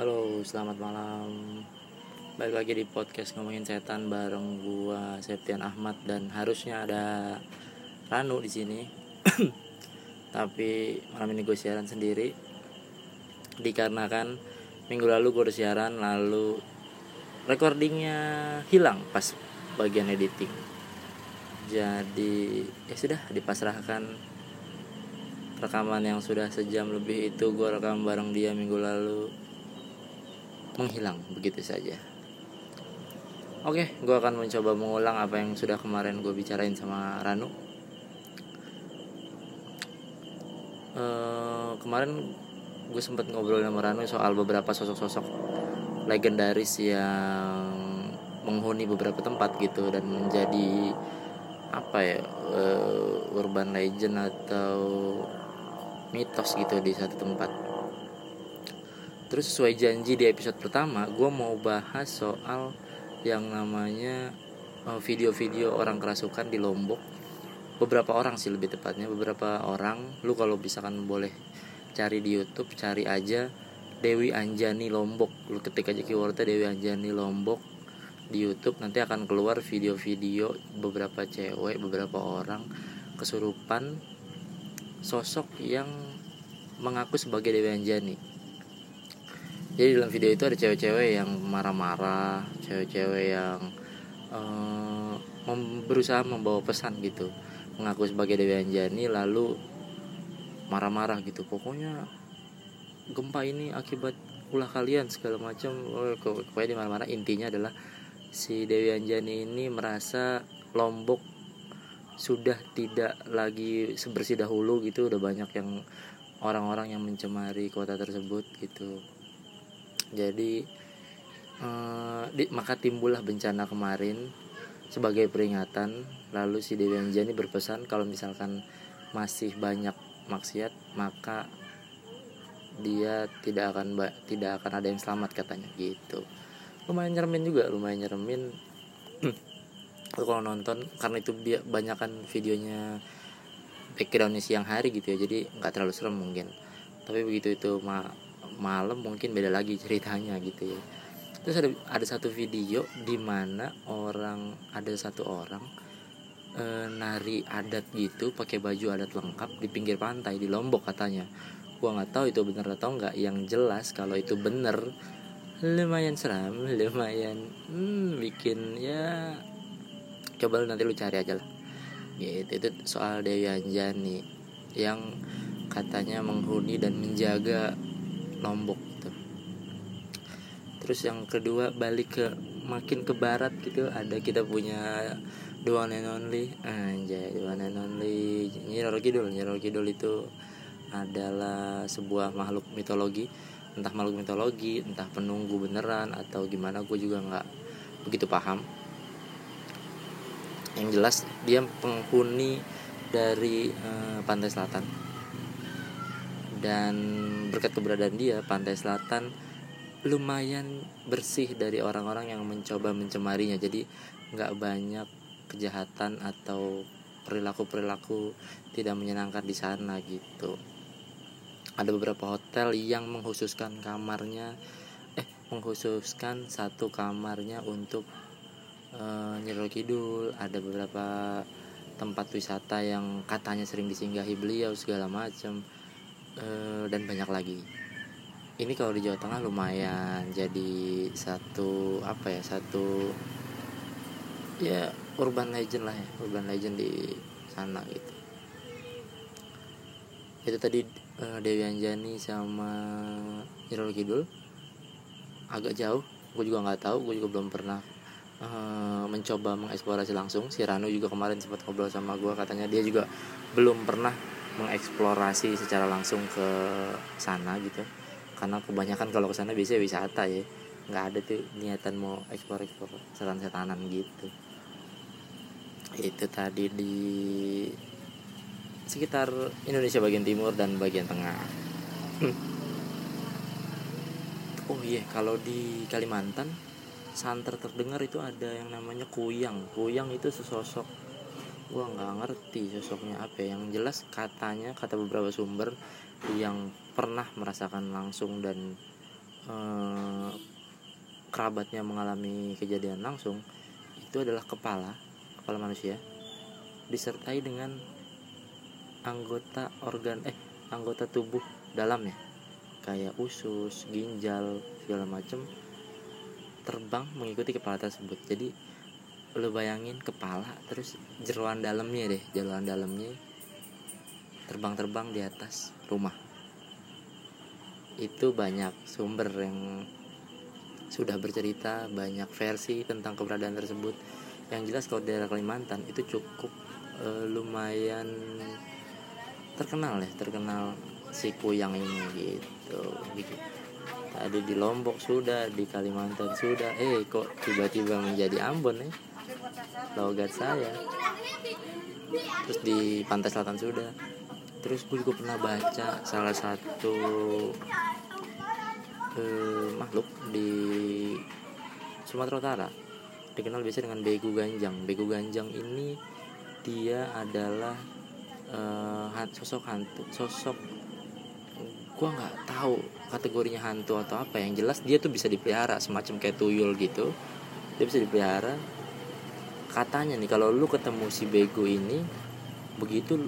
Halo, selamat malam. Balik lagi di podcast ngomongin setan bareng gua Septian Ahmad dan harusnya ada Ranu di sini. Tapi malam ini gue siaran sendiri. Dikarenakan minggu lalu gue udah siaran lalu recordingnya hilang pas bagian editing. Jadi ya sudah dipasrahkan rekaman yang sudah sejam lebih itu gue rekam bareng dia minggu lalu menghilang begitu saja. Oke, gue akan mencoba mengulang apa yang sudah kemarin gue bicarain sama Ranu. Uh, kemarin gue sempat ngobrol sama Ranu soal beberapa sosok-sosok legendaris yang menghuni beberapa tempat gitu dan menjadi apa ya uh, urban legend atau mitos gitu di satu tempat terus sesuai janji di episode pertama gue mau bahas soal yang namanya eh, video-video orang kerasukan di Lombok. Beberapa orang sih lebih tepatnya beberapa orang. Lu kalau bisa kan boleh cari di YouTube cari aja Dewi Anjani Lombok. Lu ketik aja keywordnya Dewi Anjani Lombok di YouTube nanti akan keluar video-video beberapa cewek beberapa orang kesurupan sosok yang mengaku sebagai Dewi Anjani jadi dalam video itu ada cewek-cewek yang marah-marah cewek-cewek yang uh, berusaha membawa pesan gitu. Mengaku sebagai Dewi Anjani lalu marah-marah gitu. Pokoknya gempa ini akibat ulah kalian segala macam. Oh, pokoknya di marah-marah. Intinya adalah si Dewi Anjani ini merasa Lombok sudah tidak lagi sebersih dahulu gitu. Udah banyak yang orang-orang yang mencemari kota tersebut gitu jadi eh, di, maka timbullah bencana kemarin sebagai peringatan. Lalu si Dewi Anjani berpesan kalau misalkan masih banyak maksiat maka dia tidak akan tidak akan ada yang selamat katanya. Gitu. Lumayan nyeremin juga lumayan nyeremin kalau nonton karena itu dia banyak kan videonya backgroundnya siang hari gitu ya jadi nggak terlalu serem mungkin. Tapi begitu itu ma malam mungkin beda lagi ceritanya gitu ya. Terus ada ada satu video di mana orang ada satu orang e, nari adat gitu pakai baju adat lengkap di pinggir pantai di Lombok katanya. Gua nggak tahu itu bener atau enggak yang jelas kalau itu bener lumayan seram lumayan hmm, bikin ya coba lu nanti lu cari aja lah. Gitu itu soal Dewi Anjani yang katanya menghuni dan menjaga Lombok gitu. Terus yang kedua balik ke makin ke barat gitu ada kita punya the one and only. Anjay the one and only. Nyi Roro Kidul Nyi Roro Kidul itu adalah sebuah makhluk mitologi. Entah makhluk mitologi entah penunggu beneran atau gimana gue juga nggak begitu paham. Yang jelas dia penghuni dari uh, pantai selatan dan berkat keberadaan dia pantai selatan lumayan bersih dari orang-orang yang mencoba mencemarinya. Jadi nggak banyak kejahatan atau perilaku-perilaku tidak menyenangkan di sana gitu. Ada beberapa hotel yang mengkhususkan kamarnya eh mengkhususkan satu kamarnya untuk uh, Nyirol Kidul. Ada beberapa tempat wisata yang katanya sering disinggahi beliau segala macam Eh, dan banyak lagi. Ini kalau di Jawa Tengah lumayan jadi satu apa ya satu ya urban legend lah ya urban legend di sana gitu. Itu tadi uh, Dewi Anjani sama Irul Kidul. Agak jauh gue juga nggak tahu gue juga belum pernah uh, mencoba mengeksplorasi langsung. Si Rano juga kemarin sempat ngobrol sama gue katanya dia juga belum pernah mengeksplorasi secara langsung ke sana gitu. Karena kebanyakan kalau ke sana biasanya wisata ya. Nggak ada tuh niatan mau eksplor eksplor setan setanan gitu. Itu tadi di sekitar Indonesia bagian timur dan bagian tengah. Oh iya yeah, kalau di Kalimantan santer terdengar itu ada yang namanya kuyang. Kuyang itu sesosok gua nggak ngerti sosoknya apa ya. yang jelas katanya kata beberapa sumber yang pernah merasakan langsung dan eh, kerabatnya mengalami kejadian langsung itu adalah kepala kepala manusia disertai dengan anggota organ eh anggota tubuh dalamnya kayak usus ginjal segala macam terbang mengikuti kepala tersebut jadi lo bayangin kepala terus jeruan dalamnya deh jeruan dalamnya terbang-terbang di atas rumah. Itu banyak sumber yang sudah bercerita banyak versi tentang keberadaan tersebut. Yang jelas kalau daerah Kalimantan itu cukup e, lumayan terkenal ya terkenal si kuyang ini gitu, gitu. Tadi di Lombok sudah di Kalimantan sudah. Eh kok tiba-tiba menjadi Ambon ya logat saya. Terus di pantai selatan sudah. Terus gue juga pernah baca salah satu eh, makhluk di Sumatera Utara. Dikenal biasa dengan begu ganjang. Begu ganjang ini dia adalah eh, sosok hantu sosok gue nggak tahu kategorinya hantu atau apa. Yang jelas dia tuh bisa dipelihara semacam kayak tuyul gitu. Dia bisa dipelihara katanya nih kalau lu ketemu si bego ini begitu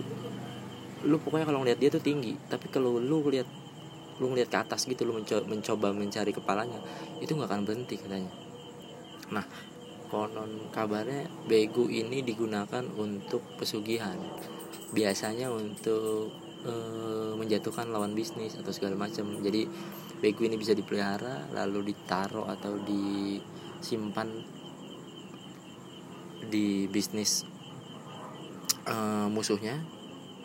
lu pokoknya kalau ngeliat dia tuh tinggi. Tapi kalau lu lihat lu ngeliat ke atas gitu lu mencoba, mencoba mencari kepalanya itu nggak akan berhenti katanya. Nah konon kabarnya bego ini digunakan untuk pesugihan. Biasanya untuk e, menjatuhkan lawan bisnis atau segala macam. Jadi bego ini bisa dipelihara lalu ditaruh atau disimpan di bisnis e, musuhnya.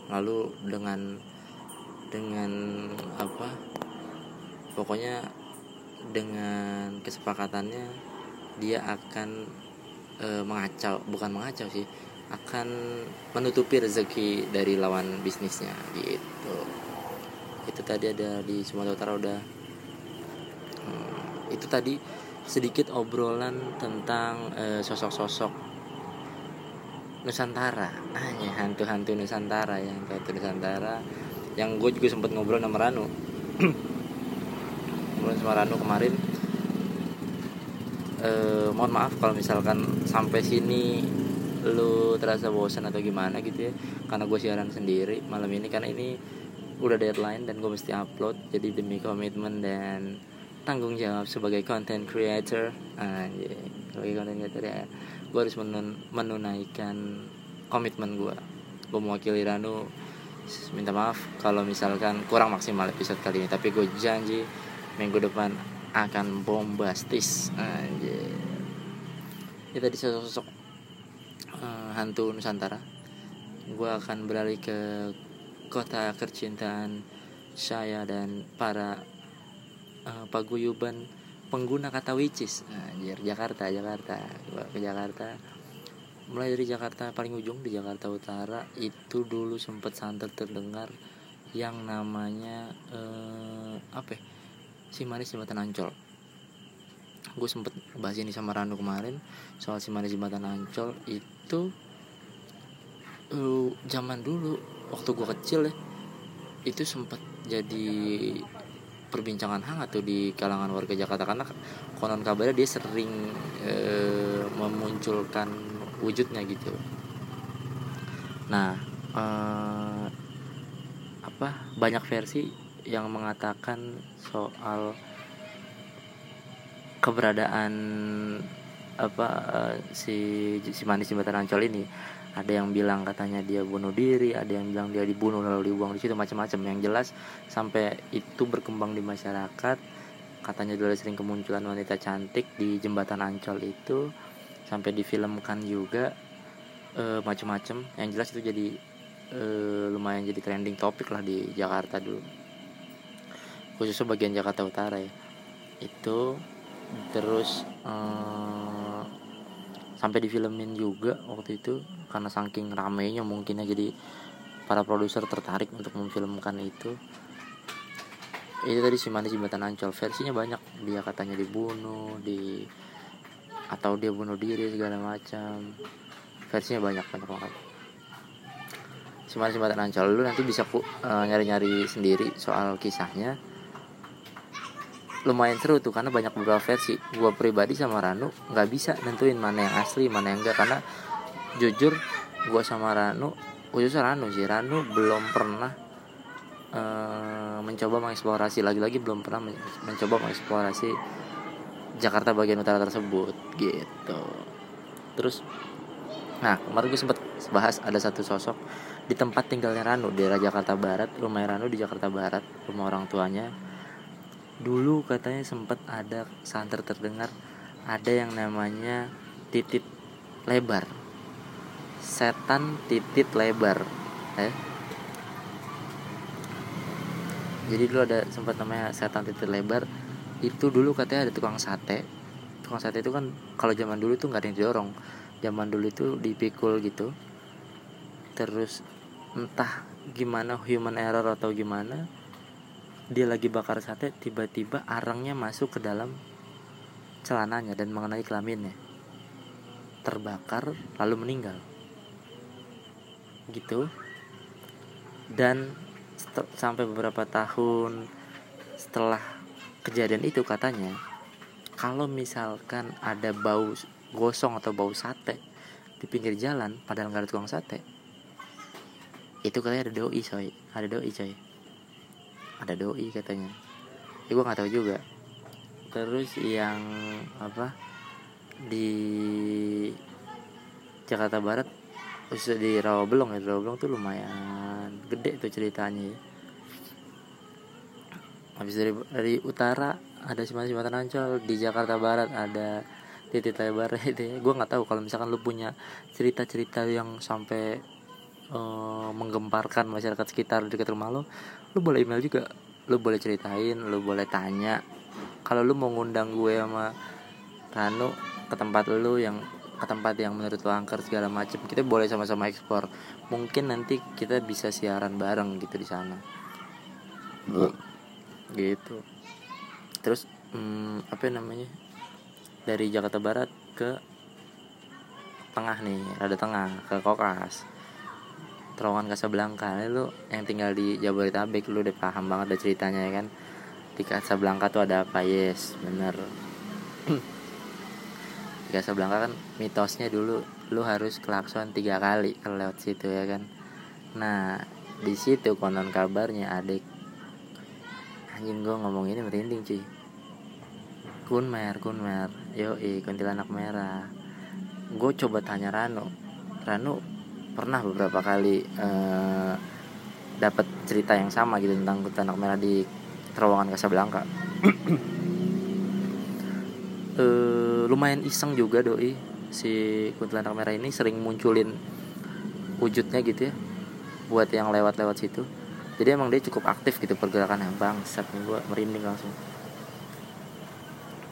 Lalu dengan dengan apa pokoknya dengan kesepakatannya dia akan e, mengacau bukan mengacau sih akan menutupi rezeki dari lawan bisnisnya gitu. Itu tadi ada di Sumatera Utara udah. Hmm, itu tadi sedikit obrolan tentang sosok sosok-sosok Nusantara. Hanya hantu-hantu Nusantara ya hantu Nusantara. Yang gue juga sempat ngobrol sama Ranu. Ngobrol sama Ranu kemarin. E, mohon maaf kalau misalkan sampai sini lu terasa bosan atau gimana gitu ya. Karena gue siaran sendiri malam ini karena ini udah deadline dan gue mesti upload. Jadi demi komitmen dan tanggung jawab sebagai content creator. Aja sebagai content creator ya gue harus menun menunaikan komitmen gue gue mewakili Ranu minta maaf kalau misalkan kurang maksimal episode kali ini tapi gue janji minggu depan akan bombastis. Aja ya tadi sosok-sosok uh, hantu Nusantara. Gue akan beralih ke kota kecintaan saya dan para uh, paguyuban pengguna kata wicis anjir Jakarta Jakarta gua ke Jakarta mulai dari Jakarta paling ujung di Jakarta Utara itu dulu sempat santer terdengar yang namanya uh, apa ya? si manis jembatan Ancol gue sempet bahas ini sama Ranu kemarin soal si manis jembatan Ancol itu uh, zaman dulu waktu gue kecil ya itu sempat jadi perbincangan hangat tuh di kalangan warga Jakarta. Karena konon kabarnya dia sering e, memunculkan wujudnya gitu. Nah e, apa banyak versi yang mengatakan soal keberadaan apa uh, si si manis jembatan Ancol ini ada yang bilang katanya dia bunuh diri ada yang bilang dia dibunuh lalu dibuang. Di situ macam-macam. Yang jelas sampai itu berkembang di masyarakat katanya dulu sering kemunculan wanita cantik di jembatan Ancol itu sampai difilmkan juga e, macam-macam. Yang jelas itu jadi e, lumayan jadi trending topik lah di Jakarta dulu. Khususnya bagian Jakarta Utara ya. Itu terus e, sampai difilmin juga waktu itu karena saking ramenya mungkinnya jadi para produser tertarik untuk memfilmkan itu. Itu tadi si manis jembatan ancol. Versinya banyak. Dia katanya dibunuh di atau dia bunuh diri segala macam. Versinya banyak banyak banget. Si manis jembatan ancol lu nanti bisa uh, nyari-nyari sendiri soal kisahnya lumayan seru tuh karena banyak beberapa versi. Gue pribadi sama Ranu nggak bisa nentuin mana yang asli mana yang enggak karena jujur gue sama Ranu khususnya Ranu sih Ranu belum pernah uh, mencoba mengeksplorasi. Lagi-lagi belum pernah men mencoba mengeksplorasi Jakarta bagian utara tersebut gitu. Terus nah kemarin gue sempat bahas ada satu sosok di tempat tinggalnya Ranu di Jakarta Barat rumah Ranu di Jakarta Barat rumah orang tuanya dulu katanya sempat ada santer terdengar ada yang namanya titit lebar. Setan titit lebar eh? Jadi dulu ada sempat namanya setan titit lebar. Itu dulu katanya ada tukang sate. Tukang sate itu kan kalau zaman dulu tuh nggak ada yang didorong. Zaman dulu itu dipikul gitu. Terus entah gimana human error atau gimana dia lagi bakar sate tiba-tiba arangnya masuk ke dalam celananya dan mengenai kelaminnya. Terbakar lalu meninggal. Gitu. Dan sampai beberapa tahun setelah kejadian itu katanya kalau misalkan ada bau gosong atau bau sate di pinggir jalan padahal nggak ada tukang sate itu katanya ada doi coy. Ada doi coy ada doi katanya ya gue nggak tahu juga terus yang apa di Jakarta Barat khusus di Rawabelong ya Rawabelong tuh lumayan gede tuh ceritanya ya. habis dari dari utara ada Sumatera Jembatan Ancol di Jakarta Barat ada titik lebar itu ya. gue nggak tahu kalau misalkan lu punya cerita-cerita yang sampai uh, menggemparkan masyarakat sekitar dekat rumah lo lu boleh email juga. Lu boleh ceritain lu boleh tanya. Kalau lu mau ngundang gue sama Rano ke tempat lu yang ke tempat yang menurut lu angker segala macam kita boleh sama-sama ekspor mungkin nanti kita bisa siaran bareng gitu di sana. Gitu. Terus hmm, apa namanya? Dari Jakarta Barat ke tengah nih rada tengah ke Kokas terowongan Casablanca. Lu yang tinggal di Jabodetabek lu udah paham banget ada ceritanya ya kan? Di Casablanca tuh ada apa? Yes bener. Di Casablanca kan mitosnya dulu lu harus klakson tiga kali kalau lewat situ ya kan? Nah di situ konon kabarnya adik anjing gue ngomong ini merinding cuy. Kunmer kunmer yo kuntilanak merah. Gue coba tanya Rano Rano pernah beberapa kali uh, dapat cerita yang sama gitu tentang anak merah di terowongan Casablanca. uh, lumayan iseng juga doi si kuntilanak merah ini sering munculin wujudnya gitu ya buat yang lewat-lewat situ. Jadi emang dia cukup aktif gitu pergerakan yang bangsat nih gua merinding langsung.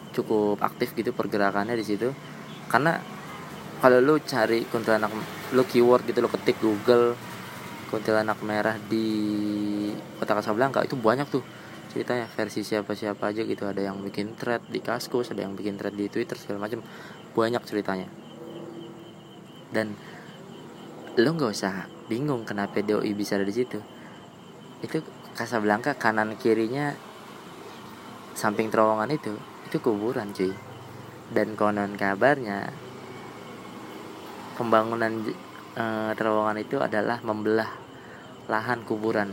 Cukup aktif gitu pergerakannya di situ. Karena kalau lu cari kuntilanak lu keyword gitu lu ketik Google kuntilanak merah di kota Casablanca itu banyak tuh ceritanya. Versi siapa-siapa aja gitu ada yang bikin thread di Kaskus ada yang bikin thread di Twitter segala macam banyak ceritanya. Dan lo nggak usah bingung kenapa doi bisa ada di situ. Itu Casablanca kanan kirinya samping terowongan itu itu kuburan cuy. Dan konon kabarnya pembangunan e, terowongan itu adalah membelah lahan kuburan.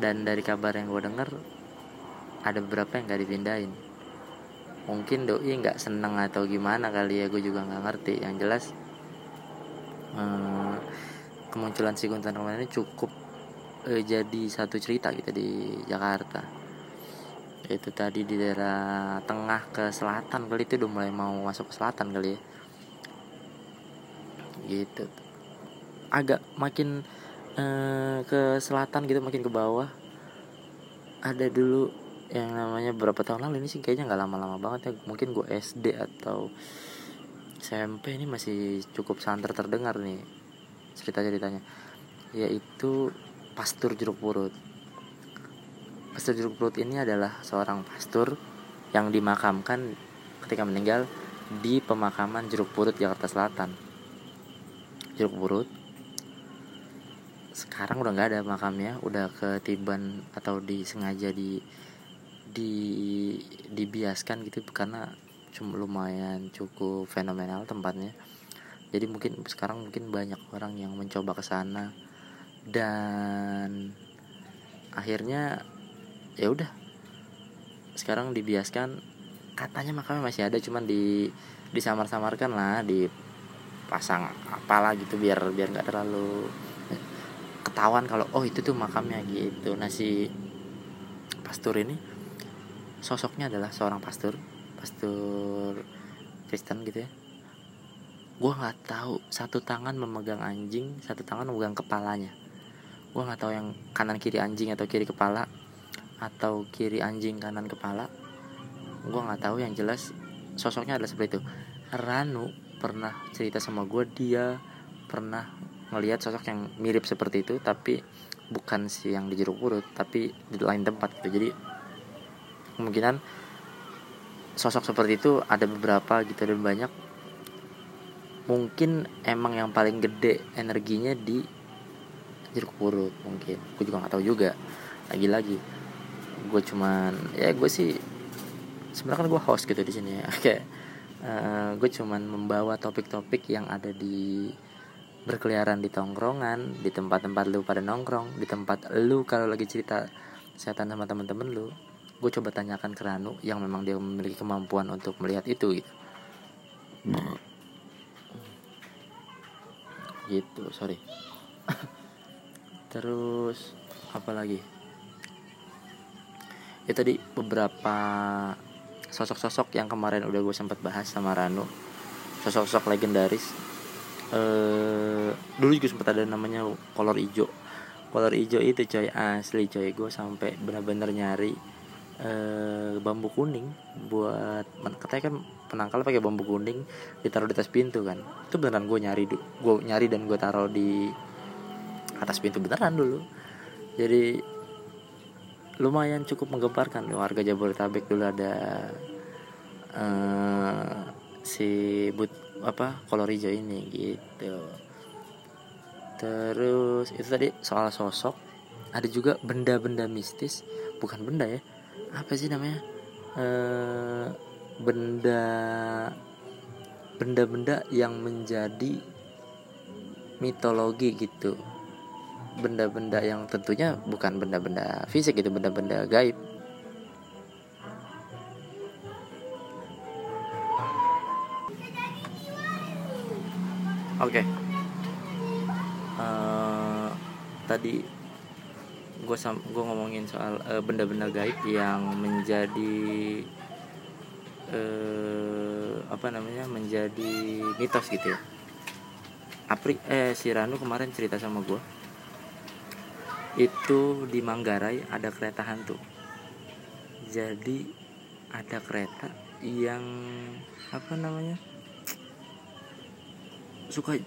Dan dari kabar yang gue denger ada beberapa yang gak dipindahin. Mungkin doi nggak seneng atau gimana kali ya gue juga nggak ngerti. Yang jelas e, kemunculan si Guntan ini cukup e, jadi satu cerita gitu di Jakarta. Itu tadi di daerah tengah ke selatan kali itu udah mulai mau masuk ke selatan kali ya gitu. Agak makin uh, ke selatan gitu makin ke bawah. Ada dulu yang namanya berapa tahun lalu ini sih kayaknya nggak lama-lama banget ya. Mungkin gue SD atau SMP ini masih cukup santer terdengar nih cerita ceritanya yaitu pastur jeruk purut. Pastur jeruk purut ini adalah seorang pastur yang dimakamkan ketika meninggal di pemakaman jeruk purut Jakarta Selatan jeruk purut sekarang udah nggak ada makamnya udah ketiban atau disengaja di di dibiaskan gitu karena cuma lumayan cukup fenomenal tempatnya. Jadi mungkin sekarang mungkin banyak orang yang mencoba ke sana dan akhirnya ya udah. Sekarang dibiaskan katanya makamnya masih ada cuman di disamar-samarkan lah di pasang apalah gitu biar biar nggak terlalu ketahuan kalau oh itu tuh makamnya gitu. Nah si pastor ini sosoknya adalah seorang pastor pastor Kristen gitu ya. Gue nggak tahu satu tangan memegang anjing satu tangan memegang kepalanya. Gue nggak tahu yang kanan kiri anjing atau kiri kepala atau kiri anjing kanan kepala. Gue nggak tahu yang jelas sosoknya adalah seperti itu. Ranu pernah cerita sama gue dia pernah ngelihat sosok yang mirip seperti itu tapi bukan si yang di jeruk purut tapi di lain tempat gitu. Jadi kemungkinan sosok seperti itu ada beberapa gitu dan banyak. Mungkin emang yang paling gede energinya di jeruk purut mungkin. Gue juga nggak tahu juga. Lagi-lagi gue cuman ya gue sih sebenarnya kan gue host gitu di sini ya. Kayak uh, gue cuman membawa topik-topik yang ada di berkeliaran di tongkrongan di tempat-tempat lu pada nongkrong di tempat lu kalau lagi cerita setan sama temen-temen lu gue coba tanyakan ke Ranu yang memang dia memiliki kemampuan untuk melihat itu gitu. Gitu sorry. Terus apa lagi? Itu tadi beberapa sosok-sosok yang kemarin udah gue sempat bahas sama Ranu sosok-sosok legendaris. Eh dulu juga sempat ada namanya kolor ijo. Kolor ijo itu coy asli coy. Gue sampai benar-benar nyari eh, bambu kuning buat katanya kan penangkal pakai bambu kuning ditaruh di atas pintu kan. Itu beneran gue nyari gue nyari dan gue taruh di atas pintu beneran dulu. Jadi lumayan cukup menggemparkan. Warga Jabodetabek dulu ada uh, si but apa kolor hijau ini gitu. Terus itu tadi soal sosok. Ada juga benda-benda mistis. Bukan benda ya. Apa sih namanya? Uh, benda benda-benda yang menjadi mitologi gitu benda-benda yang tentunya bukan benda-benda fisik itu benda-benda gaib. Oke. Okay. uh, eh, tadi gue gue ngomongin soal benda benda-benda gaib yang menjadi eh, apa namanya menjadi mitos gitu ya. Apri eh si Ranu kemarin cerita sama gue itu di Manggarai ada kereta hantu. Jadi ada kereta yang apa namanya suka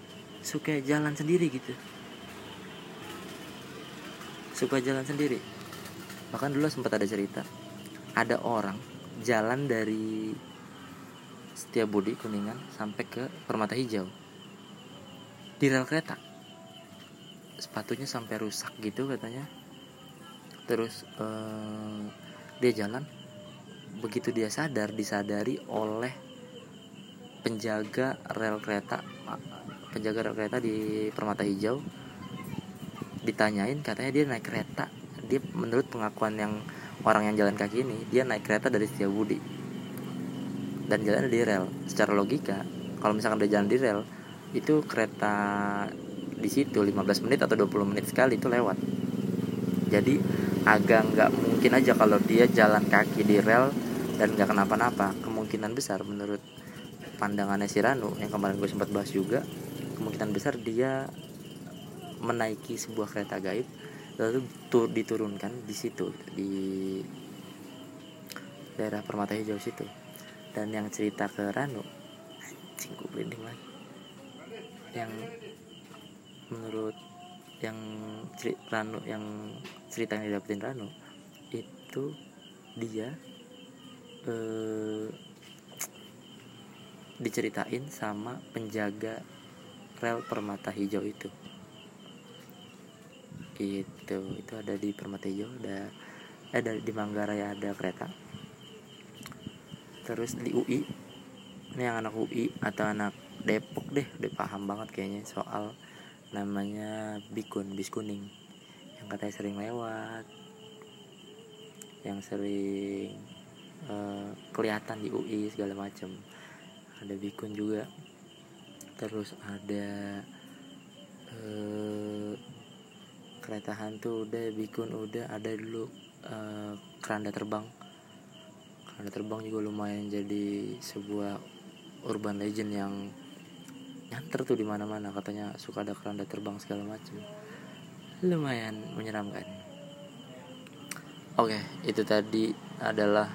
suka jalan sendiri gitu. Suka jalan sendiri. Bahkan dulu sempat ada cerita ada orang jalan dari Setiabudi Kuningan sampai ke Permata Hijau. Di rel kereta sepatunya sampai rusak gitu katanya. Terus uh, dia jalan. Begitu dia sadar disadari oleh penjaga rel kereta penjaga rel kereta di Permata Hijau. Ditanyain katanya dia naik kereta. Dia menurut pengakuan yang orang yang jalan kaki ini dia naik kereta dari Setiabudi dan jalan di rel. Secara logika kalau misalkan dia jalan di rel itu kereta di situ 15 menit atau 20 menit sekali itu lewat. Jadi agak nggak mungkin aja kalau dia jalan kaki di rel dan nggak kenapa-napa. Kemungkinan besar menurut pandangannya si Ranu yang kemarin gue sempat bahas juga kemungkinan besar dia menaiki sebuah kereta gaib lalu tur diturunkan di situ di daerah Permata Hijau situ. Dan yang cerita ke Ranu anjing gue lagi. Yang menurut yang cerita Ranu yang cerita yang didapetin Ranu itu dia eh, diceritain sama penjaga rel Permata Hijau itu. Itu itu ada di Permata Hijau ada eh dari di Manggarai ada kereta. Terus di UI ini yang anak UI atau anak Depok deh udah paham banget kayaknya soal namanya bikun bis kuning. Yang katanya sering lewat. Yang sering uh, kelihatan di UI segala macam ada bikun juga. Terus ada uh, kereta hantu udah bikun udah ada dulu uh, keranda terbang. Keranda terbang juga lumayan jadi sebuah urban legend yang nyanter tuh di mana-mana katanya suka ada keranda terbang segala macam lumayan menyeramkan. Oke itu tadi adalah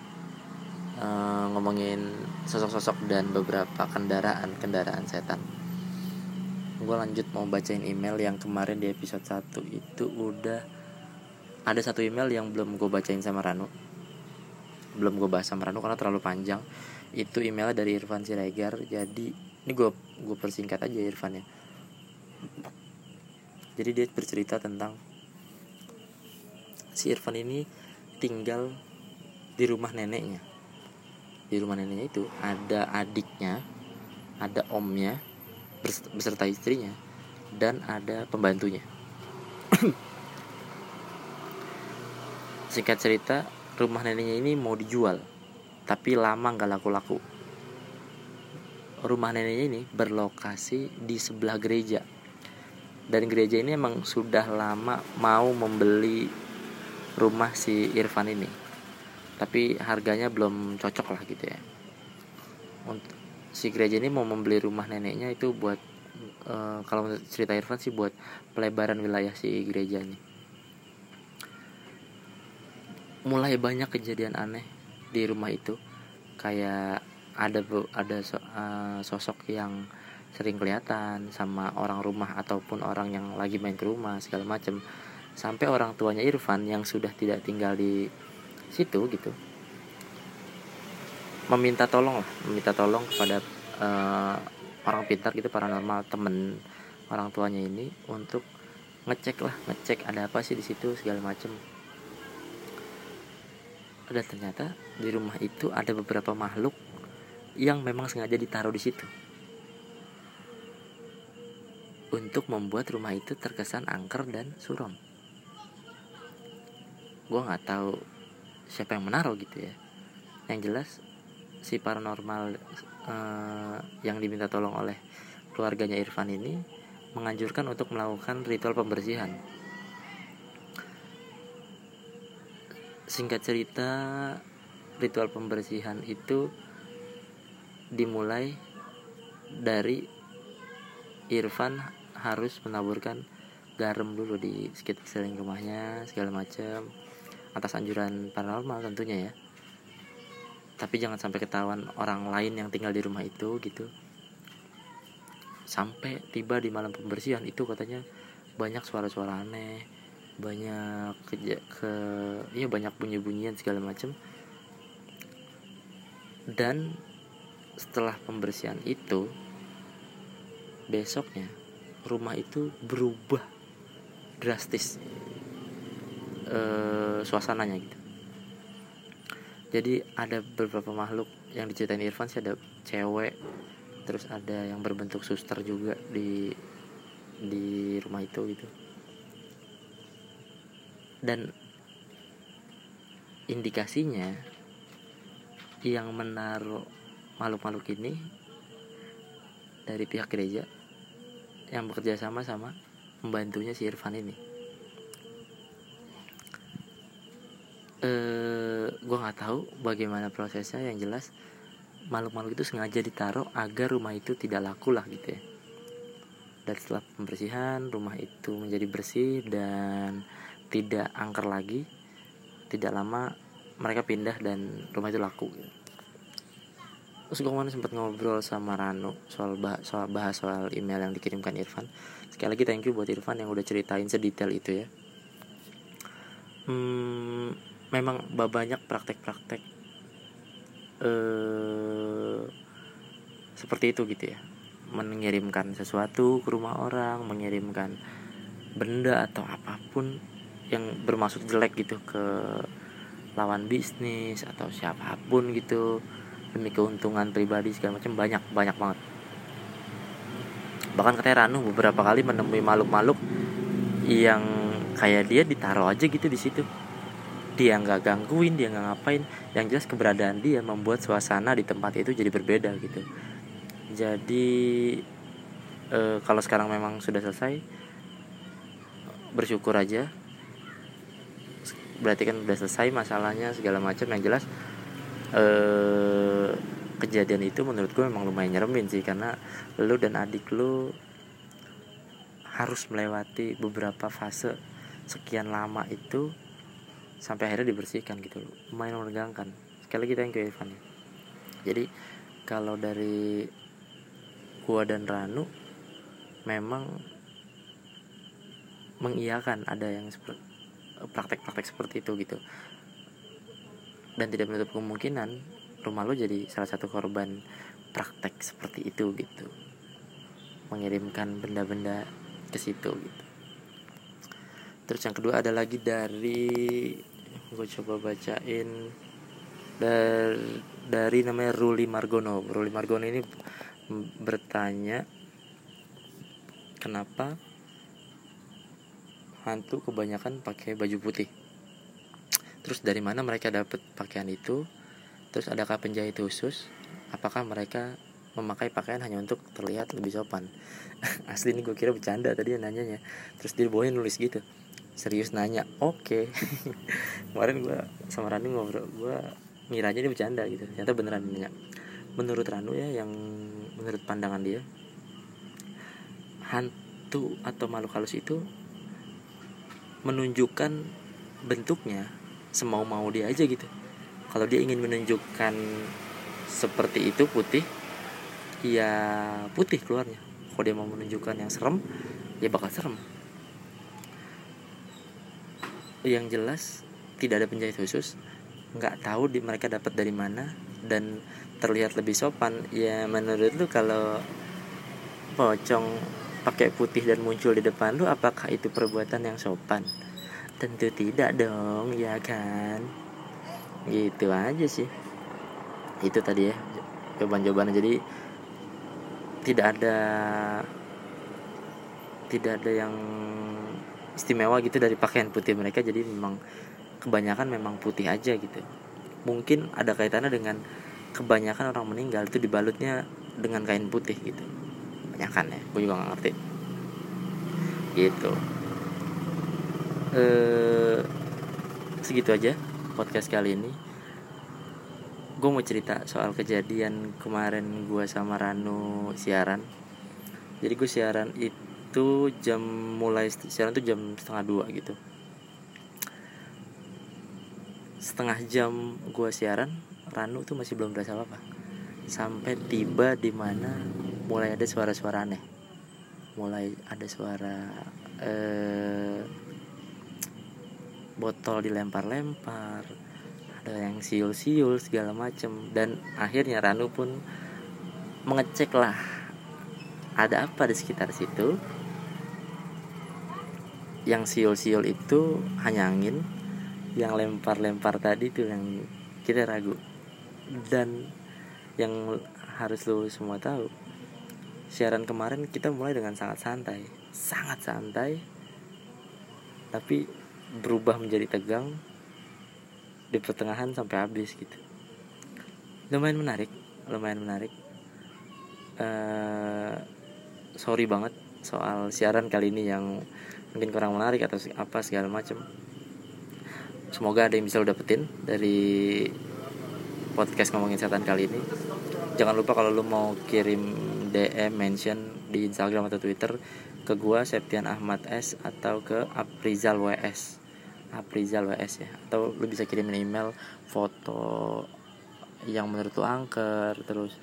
uh, ngomongin sosok-sosok dan beberapa kendaraan kendaraan setan. Gue lanjut mau bacain email yang kemarin di episode 1 itu udah ada satu email yang belum gue bacain sama Ranu. Belum gue bahas sama Ranu karena terlalu panjang. Itu emailnya dari Irfan Siregar. Jadi ini gue gue persingkat aja Irfan ya jadi dia bercerita tentang si Irfan ini tinggal di rumah neneknya di rumah neneknya itu ada adiknya ada omnya beserta istrinya dan ada pembantunya. Singkat cerita, rumah neneknya ini mau dijual, tapi lama nggak laku-laku. Rumah neneknya ini berlokasi di sebelah gereja, dan gereja ini emang sudah lama mau membeli rumah si Irfan ini, tapi harganya belum cocok lah gitu ya. Untuk si gereja ini mau membeli rumah neneknya itu buat uh, kalau cerita Irfan sih buat pelebaran wilayah si gereja ini. Mulai banyak kejadian aneh di rumah itu. Kayak ada ada uh, sosok yang sering kelihatan sama orang rumah ataupun orang yang lagi main ke rumah segala macam sampai orang tuanya Irfan yang sudah tidak tinggal di situ gitu. Meminta tolong lah meminta tolong kepada uh, orang pintar gitu paranormal temen orang tuanya ini untuk ngecek lah ngecek ada apa sih di situ segala macem. Dan ternyata di rumah itu ada beberapa makhluk yang memang sengaja ditaruh di situ. Untuk membuat rumah itu terkesan angker dan suram. Gue nggak tahu siapa yang menaruh gitu ya. Yang jelas si paranormal uh, yang diminta tolong oleh keluarganya Irfan ini menganjurkan untuk melakukan ritual pembersihan. Singkat cerita, ritual pembersihan itu dimulai dari Irfan harus menaburkan garam dulu di sekitar sekeliling rumahnya segala macam atas anjuran paranormal tentunya ya. Tapi jangan sampai ketahuan orang lain yang tinggal di rumah itu gitu. Sampai tiba di malam pembersihan itu katanya banyak suara-suara aneh banyak ke, ke ya banyak bunyi-bunyian segala macam dan setelah pembersihan itu besoknya rumah itu berubah drastis e, suasananya gitu. Jadi ada beberapa makhluk yang diceritain Irfan sih ada cewek terus ada yang berbentuk suster juga di di rumah itu gitu. Dan indikasinya yang menaruh makhluk-makhluk ini dari pihak gereja yang bekerja sama sama membantunya si Irfan ini. Eh gue nggak tahu bagaimana prosesnya. Yang jelas makhluk-makhluk itu sengaja ditaruh agar rumah itu tidak laku lah gitu ya. Dan setelah pembersihan rumah itu menjadi bersih dan tidak angker lagi tidak lama mereka pindah dan rumah itu laku gitu. Terus gue kemarin sempat ngobrol sama Rano soal bahas, soal bahas soal email yang dikirimkan Irfan. Sekali lagi thank you buat Irfan yang udah ceritain sedetail itu ya. Hmm, memang banyak praktek-praktek eh, seperti itu gitu ya. Mengirimkan sesuatu ke rumah orang mengirimkan benda atau apa pun yang bermaksud jelek gitu ke lawan bisnis atau siapa pun gitu demi keuntungan pribadi segala macam banyak banyak banget. Bahkan katanya Ranu beberapa kali menemui makhluk-makhluk yang kayak dia ditaruh aja gitu di situ. Dia nggak gangguin dia nggak ngapain. Yang jelas keberadaan dia membuat suasana di tempat itu jadi berbeda gitu. Jadi e, kalau sekarang memang sudah selesai bersyukur aja. Berarti kan udah selesai masalahnya segala macam. Yang jelas e, kejadian itu menurut gue memang lumayan nyeremin sih karena lu dan adik lu harus melewati beberapa fase sekian lama itu sampai akhirnya dibersihkan gitu loh. Lumayan menegangkan. Sekali lagi thank you Irfan. Jadi kalau dari gua dan Ranu memang mengiyakan ada yang praktek-praktek seperti itu gitu. Dan tidak menutup kemungkinan rumah lo jadi salah satu korban praktek seperti itu gitu. Mengirimkan benda-benda ke situ gitu. Terus yang kedua ada lagi dari gue coba bacain dari dari namanya Ruli Margono. Ruli Margono ini bertanya kenapa hantu kebanyakan pakai baju putih? Terus dari mana mereka dapat pakaian itu terus adakah penjahit khusus? Apakah mereka memakai pakaian hanya untuk terlihat lebih sopan? Asli ini gue kira bercanda tadi nanyanya. Terus dia bawain nulis gitu. Serius nanya oke. Okay. kemarin gue sama Ranu ngobrol gue ngiranya dia bercanda gitu. Ternyata beneran nanya. Menurut Ranu ya yang menurut pandangan dia hantu atau makhluk halus itu menunjukkan bentuknya semau mau dia aja gitu kalau dia ingin menunjukkan seperti itu putih ya putih keluarnya. Kalau dia mau menunjukkan yang serem ya bakal serem. Yang jelas tidak ada penjahit khusus. Nggak tahu di mereka dapat dari mana. Dan terlihat lebih sopan. Ya menurut lu kalau pocong pakai putih dan muncul di depan lu apakah itu perbuatan yang sopan? Tentu tidak dong ya kan gitu aja sih. Itu tadi ya jawaban-jawabannya. Jadi tidak ada tidak ada yang istimewa gitu dari pakaian putih mereka. Jadi memang kebanyakan memang putih aja gitu. Mungkin ada kaitannya dengan kebanyakan orang meninggal itu dibalutnya dengan kain putih gitu. Kebanyakan ya gue juga gak ngerti. Gitu. Eh segitu aja podcast kali ini gue mau cerita soal kejadian kemarin gue sama Ranu siaran. Jadi gue siaran itu jam mulai siaran tuh jam setengah dua gitu. Setengah jam gue siaran Ranu tuh masih belum berasa apa apa sampai tiba di mana mulai ada suara-suara aneh. Mulai ada suara eh, botol dilempar-lempar ada yang siul-siul segala macem. Dan akhirnya Ranu pun mengecek lah ada apa di sekitar situ? Yang siul-siul itu hanya angin yang lempar-lempar tadi tuh yang kita ragu. Dan yang harus lo semua tahu siaran kemarin kita mulai dengan sangat santai. Sangat santai tapi berubah menjadi tegang di pertengahan sampai habis gitu. Lumayan menarik lumayan menarik. Uh, sorry banget soal siaran kali ini yang mungkin kurang menarik atau apa segala macam semoga ada yang bisa lo dapetin dari podcast ngomongin setan kali ini. Jangan lupa kalau lo mau kirim DM mention di Instagram atau Twitter ke gua Septian Ahmad S atau ke Aprizal WS Aprizal WS ya. Atau lo bisa kirimin email foto yang menurut lo angker terus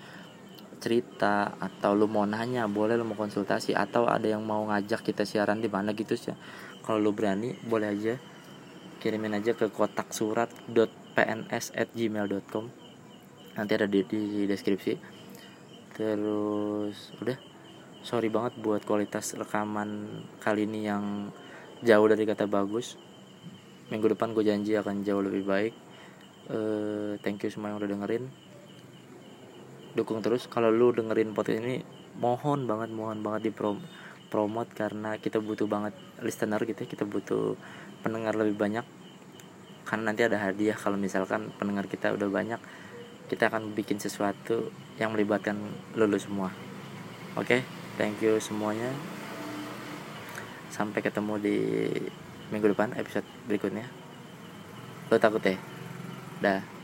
cerita atau lu mau nanya boleh lu mau konsultasi atau ada yang mau ngajak kita siaran di mana gitu sih. Kalau lu berani boleh aja kirimin aja ke kotak surat pns at gmail.com nanti ada di, di deskripsi. Terus udah sorry banget buat kualitas rekaman kali ini yang jauh dari kata bagus. Minggu depan gue janji akan jauh lebih baik. Uh, thank you semua yang udah dengerin. Dukung terus. Kalau lu dengerin podcast ini mohon banget mohon banget di prom promote karena kita butuh banget listener gitu ya. Kita butuh pendengar lebih banyak. Karena nanti ada hadiah kalau misalkan pendengar kita udah banyak kita akan bikin sesuatu yang melibatkan lulu semua. Oke? okay? Thank you semuanya. Sampai ketemu di minggu depan episode berikutnya. Lo takut ya? Dah